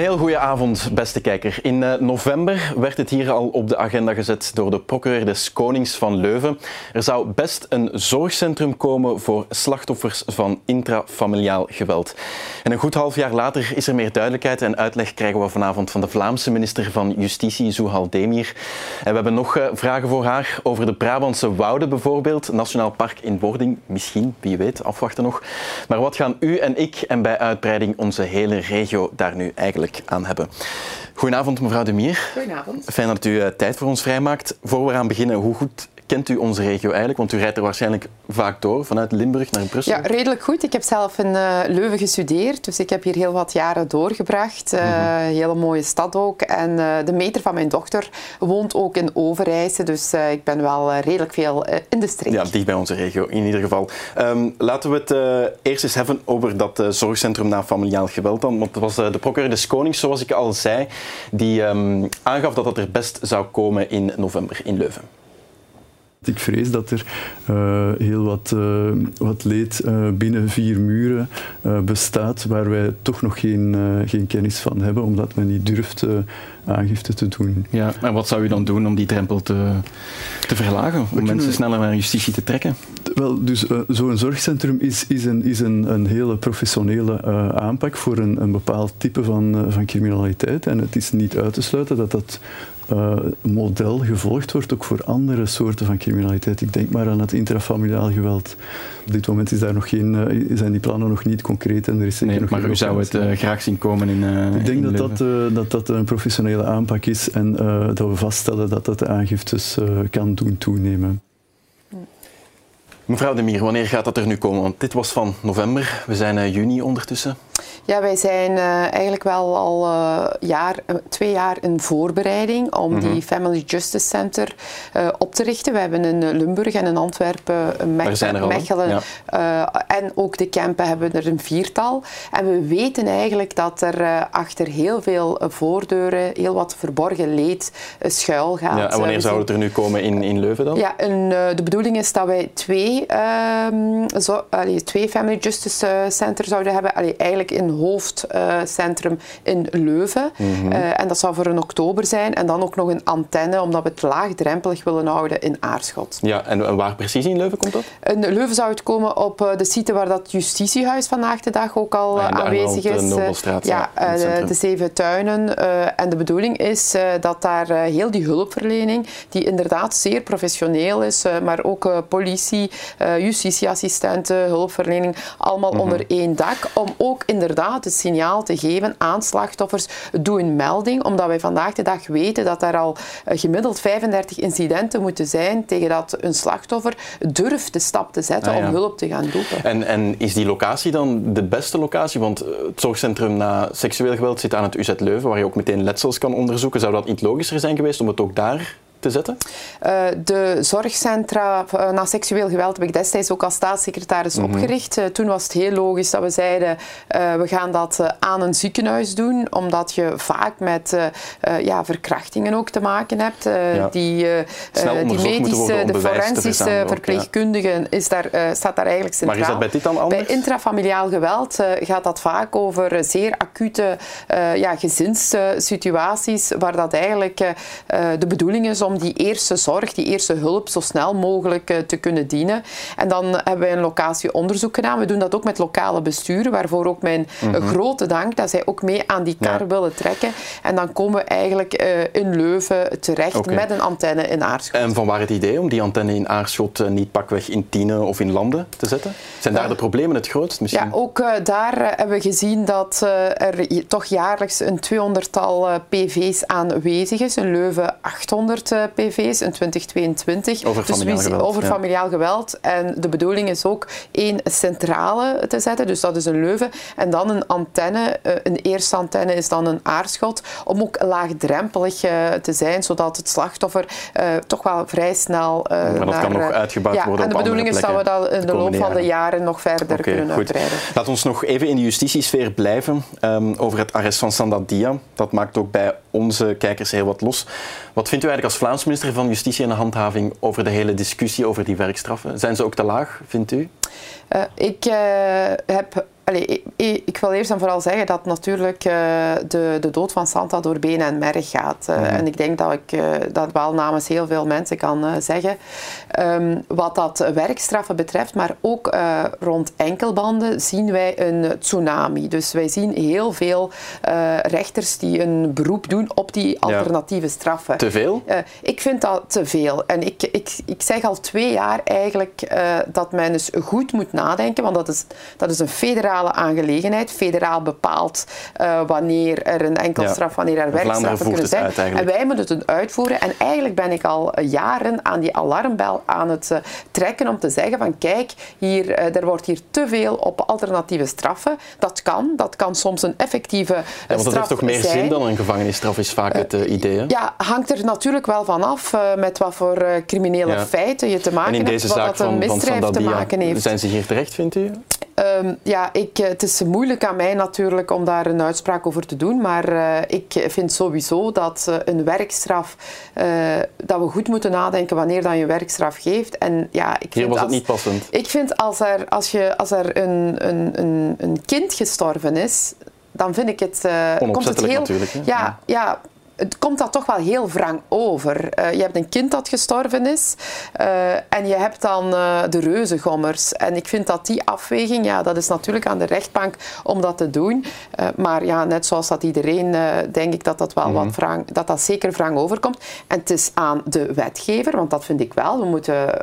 Een heel goede avond, beste kijker. In eh, november werd het hier al op de agenda gezet door de procureur des Konings van Leuven. Er zou best een zorgcentrum komen voor slachtoffers van intrafamiliaal geweld. En een goed half jaar later is er meer duidelijkheid en uitleg krijgen we vanavond van de Vlaamse minister van Justitie, Zuhal Demir. En we hebben nog eh, vragen voor haar over de Brabantse Wouden bijvoorbeeld, Nationaal Park in wording, misschien, wie weet, afwachten nog. Maar wat gaan u en ik en bij uitbreiding onze hele regio daar nu eigenlijk aan hebben. Goedenavond, mevrouw De Mier. Goedenavond. Fijn dat u eh, tijd voor ons vrijmaakt. Voor we gaan beginnen, hoe goed kent u onze regio eigenlijk? Want u rijdt er waarschijnlijk vaak door, vanuit Limburg naar Brussel. Ja, redelijk goed. Ik heb zelf in uh, Leuven gestudeerd, dus ik heb hier heel wat jaren doorgebracht. Uh, Hele mooie stad ook. En uh, de meter van mijn dochter woont ook in Overijse, dus ik ben wel redelijk veel in de streek. Ja, dicht bij onze regio in ieder geval. Um, laten we het eerst eens hebben over dat zorgcentrum na familiaal geweld dan. Want het was de procureur des Konings, zoals ik al zei, die um, aangaf dat dat er best zou komen in november in Leuven. Ik vrees dat er uh, heel wat, uh, wat leed uh, binnen vier muren bestaat waar wij toch nog geen, geen kennis van hebben, omdat men niet durft aangifte te doen. Ja, en wat zou u dan doen om die drempel te, te verlagen, om mensen sneller naar justitie te trekken? Wel, dus zo'n zorgcentrum is, is, een, is een, een hele professionele aanpak voor een, een bepaald type van, van criminaliteit. En het is niet uit te sluiten dat dat uh, model gevolgd wordt, ook voor andere soorten van criminaliteit. Ik denk maar aan het intrafamiliaal geweld. Op dit moment is daar nog geen, uh, zijn die plannen nog niet concreet en er is nee, nog maar u zou het uh, graag zien komen in Ik denk in dat, dat, dat dat een professionele aanpak is en dat we vaststellen dat dat de aangiftes kan doen toenemen. Mevrouw De Mier, wanneer gaat dat er nu komen? Want dit was van november, we zijn juni ondertussen. Ja, wij zijn uh, eigenlijk wel al uh, jaar, twee jaar in voorbereiding om mm -hmm. die Family Justice Center uh, op te richten. We hebben in Limburg en in Antwerpen, Mech Mechelen ja. en ook de Kempen hebben er een viertal. En we weten eigenlijk dat er achter heel veel voordeuren heel wat verborgen leed schuil gaat. Ja, en wanneer zou het er nu komen in, in Leuven dan? Ja, en, de bedoeling is dat wij twee, zo, allee, twee Family Justice Center zouden hebben. Allee, eigenlijk in hoofdcentrum in Leuven. Mm -hmm. uh, en dat zou voor een oktober zijn. En dan ook nog een antenne, omdat we het laagdrempelig willen houden in Aarschot. Ja, en waar precies in Leuven komt dat? In Leuven zou het komen op uh, de site waar dat justitiehuis vandaag de dag ook al ja, aanwezig is. Nobelstraat, ja, de, de Zeven Tuinen. en de bedoeling is dat daar heel die hulpverlening, die inderdaad zeer professioneel is, maar ook politie, justitieassistenten, hulpverlening, allemaal mm -hmm. onder één dak, om ook inderdaad het signaal te geven aan slachtoffers, doe een melding, omdat wij vandaag de dag weten dat er al gemiddeld 35 incidenten moeten zijn tegen dat een slachtoffer durft de stap te zetten ah, ja. om hulp te gaan roepen. En, en is die locatie dan de beste locatie? Want het zorgcentrum na seksueel geweld zit aan het UZ Leuven, waar je ook meteen letsels kan onderzoeken. Zou dat niet logischer zijn geweest om het ook daar te zetten? Uh, de zorgcentra uh, na seksueel geweld heb ik destijds ook als staatssecretaris mm -hmm. opgericht. Uh, toen was het heel logisch dat we zeiden, we gaan dat aan een ziekenhuis doen, omdat je vaak met ja, verkrachtingen ook te maken hebt. Ja. Die, die medische, de forensische verpleegkundigen is daar, staat daar eigenlijk centraal. Maar is dat bij dit dan anders? Bij intrafamiliaal geweld gaat dat vaak over zeer acute ja, gezinssituaties, waar dat eigenlijk de bedoeling is om om die eerste zorg, die eerste hulp zo snel mogelijk uh, te kunnen dienen. En dan hebben wij een locatieonderzoek gedaan. We doen dat ook met lokale besturen, waarvoor ook mijn mm -hmm. grote dank dat zij ook mee aan die kar ja. willen trekken. En dan komen we eigenlijk uh, in Leuven terecht okay. met een antenne in Aarschot. En van waar het idee om die antenne in Aarschot niet pakweg in Tiene of in Landen te zetten? Zijn daar de problemen het grootst misschien? Ja, ook daar hebben we gezien dat er toch jaarlijks een 200-tal PV's aanwezig is. In Leuven 800 PV's in 2022. Over dus familiaal geweld. Over ja. familiaal geweld. En de bedoeling is ook één centrale te zetten, dus dat is een Leuven. En dan een antenne, een eerste antenne is dan een aarschot, om ook laagdrempelig te zijn, zodat het slachtoffer uh, toch wel vrij snel uh, Maar dat naar, kan nog uitgebouwd ja, worden En de bedoeling is dat we dat in de loop van de jaren nog verder okay, kunnen goed. uitbreiden. Laat ons nog even in de justitiesfeer blijven um, over het arrest van Sandadia. Dat maakt ook bij onze kijkers heel wat los. Wat vindt u eigenlijk als Vlaams minister van Justitie en Handhaving over de hele discussie over die werkstraffen? Zijn ze ook te laag, vindt u? Uh, ik uh, heb Allee, ik wil eerst en vooral zeggen dat natuurlijk de, de dood van Santa door benen en merg gaat. Mhm. En ik denk dat ik dat wel namens heel veel mensen kan zeggen. Ehm, wat dat werkstraffen betreft, maar ook rond enkelbanden, zien wij een tsunami. Dus wij zien heel veel rechters die een beroep doen op die alternatieve straffen. Te veel? ik vind dat te veel. En ik, ik, ik zeg al twee jaar eigenlijk dat men dus goed moet nadenken, want dat is, dat is een federale aangelegenheid, federaal bepaald uh, wanneer er een enkelstraf, ja. wanneer er werkstraffen kunnen zijn. en wij moeten het uitvoeren. En eigenlijk ben ik al jaren aan die alarmbel aan het uh, trekken om te zeggen van kijk, hier, er wordt hier te veel op alternatieve straffen. Dat kan, dat kan soms een effectieve ja, want dat heeft toch meer zijn. zin dan een gevangenisstraf, is vaak het idee. Ja, hangt er natuurlijk wel van af met wat voor criminele feiten je te maken hebt, wat dat een misdrijf te maken heeft. Zijn ze hier terecht, vindt u? Um, ja, ik, eh, het is moeilijk aan mij natuurlijk om daar een uitspraak over te doen, maar uh, ik vind sowieso dat uh, een werkstraf, dat we goed moeten nadenken wanneer dan je werkstraf geeft. En, ja, ik Hier vind was als, het niet passend. Ik vind als er, als je, als er een, een, een, een kind gestorven is, dan vind ik het... komt het heel, natuurlijk. Hè? Ja, ja, het komt dat toch wel heel wrang over. Uh, je hebt een kind dat gestorven is uh, en je hebt dan uh, de reuzengommers. En ik vind dat die afweging, ja, dat is natuurlijk aan de rechtbank om dat te doen. maar ja, net zoals dat iedereen, denk ik dat dat wel mm -hmm. wat wrang, dat dat zeker wrang overkomt. En het is aan de wetgever, want dat vind ik wel. We moeten,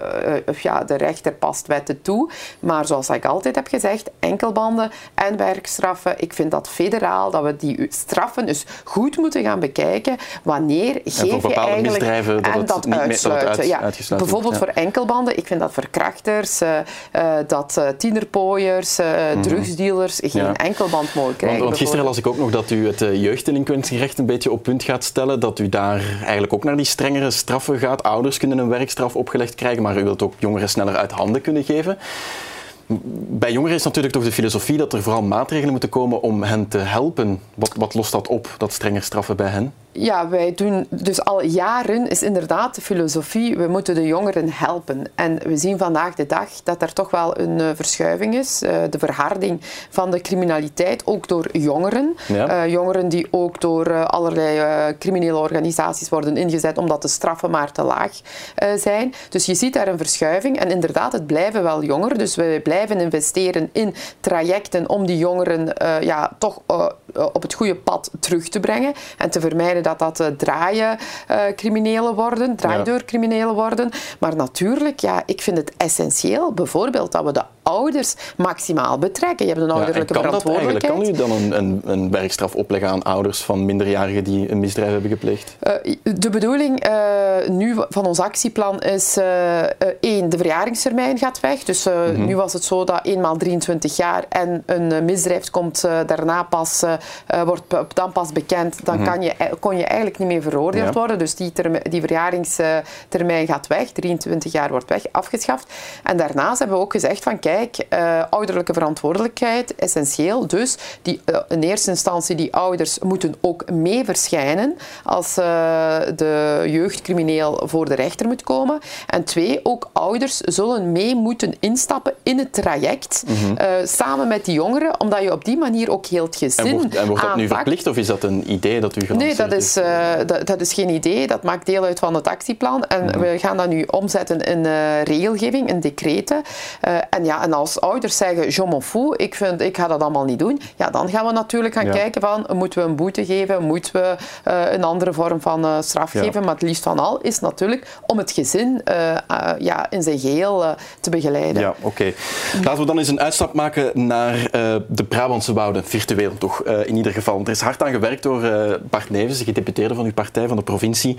ja, de rechter past wetten toe. Maar zoals ik altijd heb gezegd, enkelbanden en werkstraffen, ik vind dat federaal, dat we die straffen dus goed moeten gaan bekijken wanneer geef je eigenlijk en dat, niet uitsluiten. Ja. Bijvoorbeeld ja. voor enkelbanden, ik vind dat voor krachters, uh, uh, dat uh, tienerpooiers, mm -hmm. drugsdealers geen ja. enkelband mogen krijgen. Want, want gisteren las ik ook nog dat u het jeugddelinquentierecht een beetje op punt gaat stellen, dat u daar eigenlijk ook naar die strengere straffen gaat. Ouders kunnen een werkstraf opgelegd krijgen, maar u wilt ook jongeren sneller uit handen kunnen geven. Bij jongeren is natuurlijk toch de filosofie dat er vooral maatregelen moeten komen om hen te helpen. Wat, wat lost dat op, dat strenger straffen bij hen? Ja, wij doen dus al jaren is inderdaad de filosofie, we moeten de jongeren helpen. En we zien vandaag de dag dat er toch wel een uh, verschuiving is. Uh, de verharding van de criminaliteit, ook door jongeren. Ja. Uh, jongeren die ook door allerlei criminele organisaties worden ingezet omdat de straffen maar te laag zijn. Dus je ziet daar een verschuiving. En inderdaad, het blijven wel jongeren. Dus we blijven investeren in trajecten om die jongeren ja, toch op het goede pad terug te brengen en te vermijden dat dat uh, draaien uh, criminelen worden, draaideurcriminelen worden. Maar natuurlijk, ja, ik vind het essentieel, bijvoorbeeld, dat we de ouders maximaal betrekken. Je hebt een ouderlijke ja, kan verantwoordelijkheid. kan u dan een, een, een, werkstraf opleggen aan ouders van minderjarigen die een misdrijf hebben gepleegd? Uh, de bedoeling uh, nu van ons actieplan is uh, één, de verjaringstermijn gaat weg. Dus mm -hmm. nu was het zo dat eenmaal 23 jaar en een misdrijf komt daarna pas, wordt dan pas bekend, dan mm -hmm. kan je, kon je eigenlijk niet meer veroordeeld ja. worden. Dus die, term, die verjaringstermijn gaat weg, 23 jaar wordt weg, afgeschaft. En daarnaast hebben we ook gezegd van kijk, uh, ouderlijke verantwoordelijkheid, essentieel. Dus die, uh, in eerste instantie, die ouders moeten ook mee verschijnen als uh, de jeugdcrimineel voor de rechter moet komen. En twee, ook ouders zullen mee moeten instappen in het traject, mm -hmm. samen met die jongeren, omdat je op die manier ook heel het gezin En wordt, en wordt dat aanpakt. nu verplicht of is dat een idee dat u Nee, dat is, dat, dat, is geen idee. Dat maakt deel uit van het actieplan. En mm -hmm. we gaan dat nu omzetten in regelgeving, in decreten. en ja, en als ouders zeggen, je m'en fous, ik, vind, ik ga dat allemaal niet doen, ja, dan gaan we natuurlijk gaan ja. kijken van, moeten we een boete geven, moeten we uh, een andere vorm van uh, straf ja. geven, maar het liefst van al is natuurlijk om het gezin uh, ja, in zijn geheel te begeleiden. Ja, oké. Okay. Laten we dan eens een uitstap maken naar de Brabantse wouden, virtueel toch, in ieder geval. Er is hard aan gewerkt door Bart Nevens, de gedeputeerde van uw partij, van de provincie,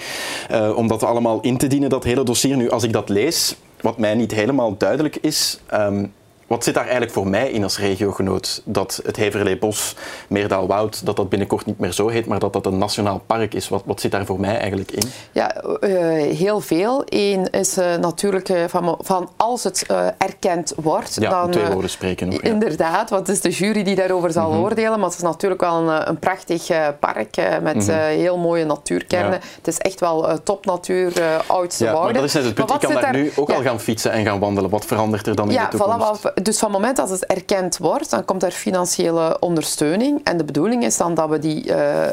om dat allemaal in te dienen, dat hele dossier. Nu, als ik dat lees, wat mij niet helemaal duidelijk is, um, wat zit daar eigenlijk voor mij in als regiogenoot? Dat het Heverlee-Bos, Meerdaal-Woud, dat dat binnenkort niet meer zo heet, maar dat dat een nationaal park is. Wat, wat zit daar voor mij eigenlijk in? Ja, uh, heel veel. Eén is uh, natuurlijk uh, van, van, als het erkend wordt. Ja, dan, twee woorden spreken. Ook, ja. Inderdaad, want het is de jury die daarover zal mm -hmm. oordelen. Maar het is natuurlijk wel een, een prachtig park met mm -hmm. heel mooie natuurkernen. Ja. Het is echt wel topnatuur, oudste ja, wouden. Maar dat is net het punt. Ik kan daar, daar nu ook al gaan fietsen en gaan wandelen. Wat verandert er dan in de toekomst? Voilà, dus van het moment dat het erkend wordt, dan komt er financiële ondersteuning. En de bedoeling is dan dat we die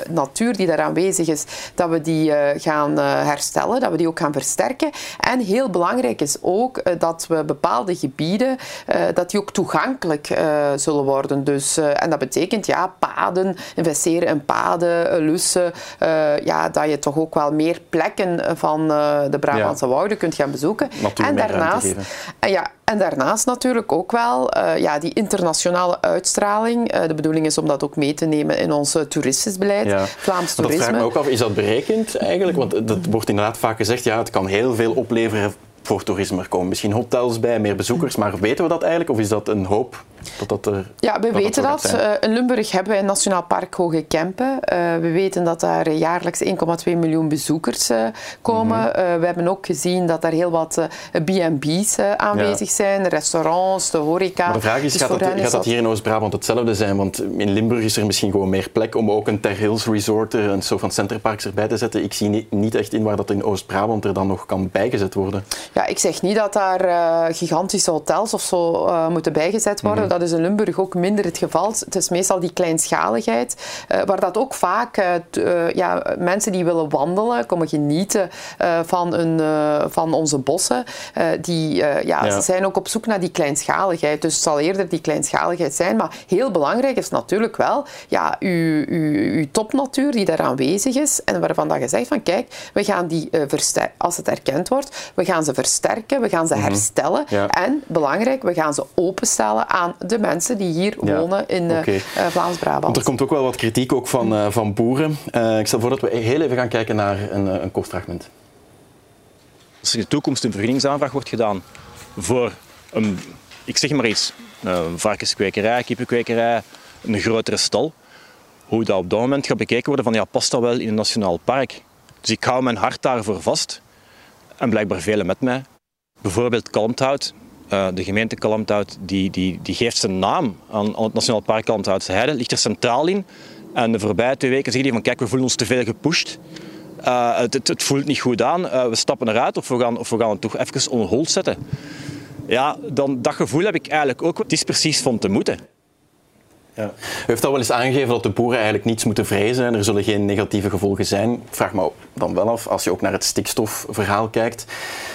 natuur die daar aanwezig is, dat we die gaan herstellen, dat we die ook gaan versterken. En heel belangrijk is ook dat we bepaalde gebieden, dat die ook toegankelijk zullen worden. Dus, en dat betekent ja, paden, investeren in paden, lussen, ja, dat je toch ook wel meer plekken van de Brabantse wouden kunt gaan bezoeken. en daarnaast, ja, en daarnaast natuurlijk ook wel uh, ja, die internationale uitstraling. Uh, de bedoeling is om dat ook mee te nemen in ons toeristisch beleid, ja. Vlaams toerisme. Dat vraag me ook af, is dat berekend eigenlijk? Want dat wordt inderdaad vaak gezegd, ja, het kan heel veel opleveren voor toerisme. Er komen misschien hotels bij, meer bezoekers, maar weten we dat eigenlijk? Of is dat een hoop dat dat er, Ja, we weten dat. Uh, in Limburg hebben wij een Nationaal Park Hoge Kempen. Uh, we weten dat daar jaarlijks 1,2 miljoen bezoekers uh, komen. Mm -hmm. we hebben ook gezien dat daar heel wat B&B's aanwezig ja. zijn, restaurants, de horeca. Maar de vraag is, dus gaat, dat, gaat dat hier in Oost-Brabant hetzelfde zijn? Want in Limburg is er misschien gewoon meer plek om ook een Ter Hills Resort, een soort van centerparks erbij te zetten. Ik zie niet, niet echt in waar dat in Oost-Brabant er dan nog kan bijgezet worden. Ja, ik zeg niet dat daar gigantische hotels of zo moeten bijgezet worden. Mm -hmm dat is in Limburg ook minder het geval. Het is meestal die kleinschaligheid, uh, waar dat ook vaak uh, ja, mensen die willen wandelen, komen genieten van, een, van onze bossen, die ja, ja, ze zijn ook op zoek naar die kleinschaligheid. Dus het zal eerder die kleinschaligheid zijn. Maar heel belangrijk is natuurlijk wel ja, uw, uw, uw topnatuur die daar aanwezig is en waarvan dat je zegt van kijk, we gaan die versterken, als het erkend wordt, we gaan ze versterken, we gaan ze mhm. herstellen ja. en belangrijk, we gaan ze openstellen aan de mensen die hier wonen in uh, Vlaams-Brabant. Want er komt ook wel wat kritiek ook van, uh, van boeren. Uh, ik stel voor dat we heel even gaan kijken naar een, een kort fragment. Als er in de toekomst een vergunningsaanvraag wordt gedaan voor een, ik zeg maar iets, een varkenskwekerij, kippenkwekerij, een grotere stal, hoe dat op dat moment gaat bekeken worden van ja, past dat wel in een nationaal park? Dus ik hou mijn hart daarvoor vast en blijkbaar velen met mij. Bijvoorbeeld kalmthout, uh, de gemeente Kalmthout die, die, die geeft zijn naam aan, aan het Nationaal Park Kalmthoutse Heide, ligt er centraal in. En de voorbije twee weken zeggen die van kijk, we voelen ons te veel gepusht. Uh, het, het, voelt niet goed aan, uh, we stappen eruit of we gaan, of we gaan het toch even on hold zetten. Ja, dan, dat gevoel heb ik eigenlijk ook. Het is precies van te moeten. Ja. U heeft al wel eens aangegeven dat de boeren eigenlijk niets moeten vrezen en er zullen geen negatieve gevolgen zijn. Ik vraag me dan wel af, als je ook naar het stikstofverhaal kijkt.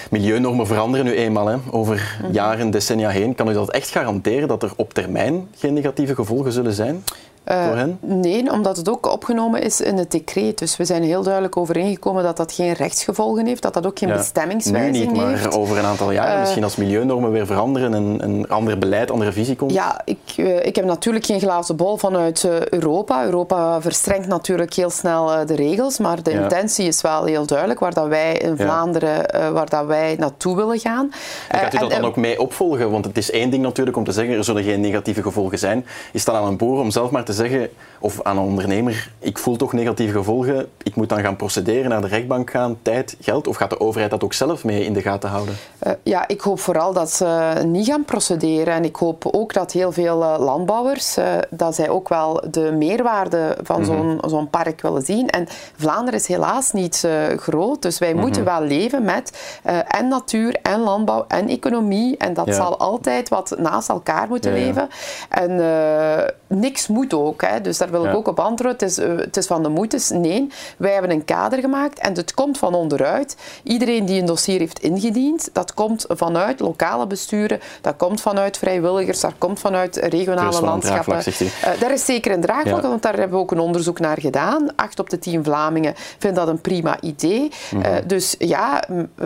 Milieunormen veranderen nu eenmaal hè, over mhm. jaren, decennia heen. Kan u dat echt garanderen dat er op termijn geen negatieve gevolgen zullen zijn? Uh, nee, omdat het ook opgenomen is in het decreet. Dus we zijn heel duidelijk overeengekomen dat dat geen rechtsgevolgen heeft, dat dat ook geen ja, bestemmingswijzing heeft. Nu niet, maar over een aantal jaren, uh, misschien als milieunormen weer veranderen en een ander beleid, andere visie komt. Ja, ik, uh, ik heb natuurlijk geen glazen bol vanuit Europa. Europa verstrengt natuurlijk heel snel de regels, maar de ja. intentie is wel heel duidelijk waar dat wij in Vlaanderen, waar dat wij naartoe willen gaan. En gaat u dat dan ook mee opvolgen? Want het is één ding natuurlijk om te zeggen, er zullen geen negatieve gevolgen zijn. Is dan aan een boer om zelf maar te te zeggen, of aan een ondernemer, ik voel toch negatieve gevolgen, ik moet dan gaan procederen, naar de rechtbank gaan, tijd, geld? Of gaat de overheid dat ook zelf mee in de gaten houden? Uh, ja, ik hoop vooral dat ze niet gaan procederen. En ik hoop ook dat heel veel uh, landbouwers, uh, dat zij ook wel de meerwaarde van zo'n mm -hmm. zo'n park willen zien. En Vlaanderen is helaas niet groot, dus wij mm -hmm. moeten wel leven met en natuur en landbouw en economie. En dat ja. zal altijd wat naast elkaar moeten ja, leven. En niks moet ook, hè. dus daar wil ik ook op antwoorden. Het is, uh, het is van de moeite. Nee, wij hebben een kader gemaakt en het komt van onderuit. Iedereen die een dossier heeft ingediend, dat komt vanuit lokale besturen, dat komt vanuit vrijwilligers, dat komt vanuit regionale landschappen. Uh, daar is zeker een draagvlak, ja. want daar hebben we ook een onderzoek naar gedaan. Acht op de tien Vlamingen vinden dat een prima idee. Mm -hmm. uh, dus ja,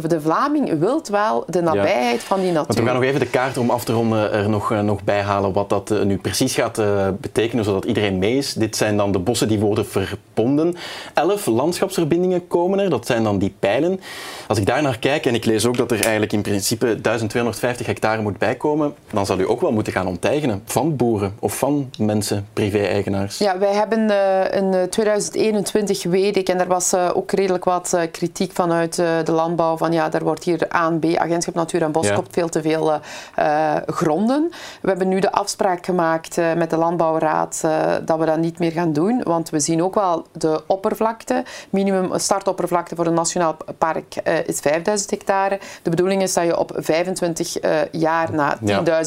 de Vlaming wil wel de nabijheid ja. van die natuur. Want we gaan nog even de kaart om af te ronden er nog, nog bij halen wat dat nu precies gaat betekenen, zodat iedereen mee is. Dit zijn dan de bossen die worden verbonden. Elf landschapsverbindingen komen er, dat zijn dan die pijlen. Als ik daar naar kijk, en ik lees ook dat er eigenlijk in principe 1250 hectare moet bijkomen, dan zal u ook wel moeten gaan onteigenen van boeren of van mensen, privé-eigenaars. Ja, wij hebben uh, in 2021, weet ik, en daar was uh, ook redelijk wat kritiek vanuit de landbouw, van ja, daar wordt hier ANB, Agentschap Natuur en Bos, ja. veel te veel gronden. We hebben nu de afspraak gemaakt met de Landbouwraad dat we dat niet meer gaan doen. Want we zien ook wel de oppervlakte. Minimum startoppervlakte voor een nationaal park uh, is 5000 hectare. De bedoeling is dat je op 25 uh, jaar naar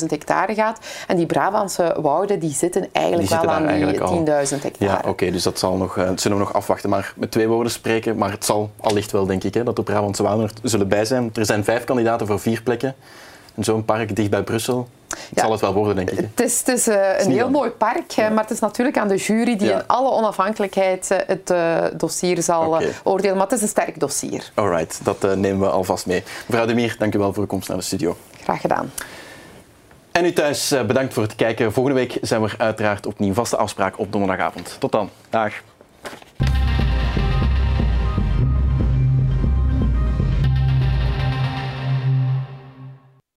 10.000 hectare gaat. En die Brabantse wouden die zitten eigenlijk die wel aan die 10.000 hectare. Ja, oké, dus dat zal nog, zullen we nog afwachten. Maar met twee woorden spreken, maar het zal allicht wel, denk ik, hè, dat de Brabantse wouden er zullen bij zijn. Er zijn vijf kandidaten voor vier plekken. En zo'n park dicht bij Brussel, het zal het wel worden, denk ik. Het is, het is een heel mooi park, ja. maar het is natuurlijk aan de jury die ja. in alle onafhankelijkheid uh, het uh, dossier zal okay. oordelen. Maar het is een sterk dossier. Alright, dat nemen we alvast mee. Mevrouw De Mier, dank u wel voor uw komst naar de studio. Graag gedaan. En u thuis, bedankt voor het kijken. Volgende week zijn we uiteraard opnieuw vaste afspraak op donderdagavond. Tot dan. Dag.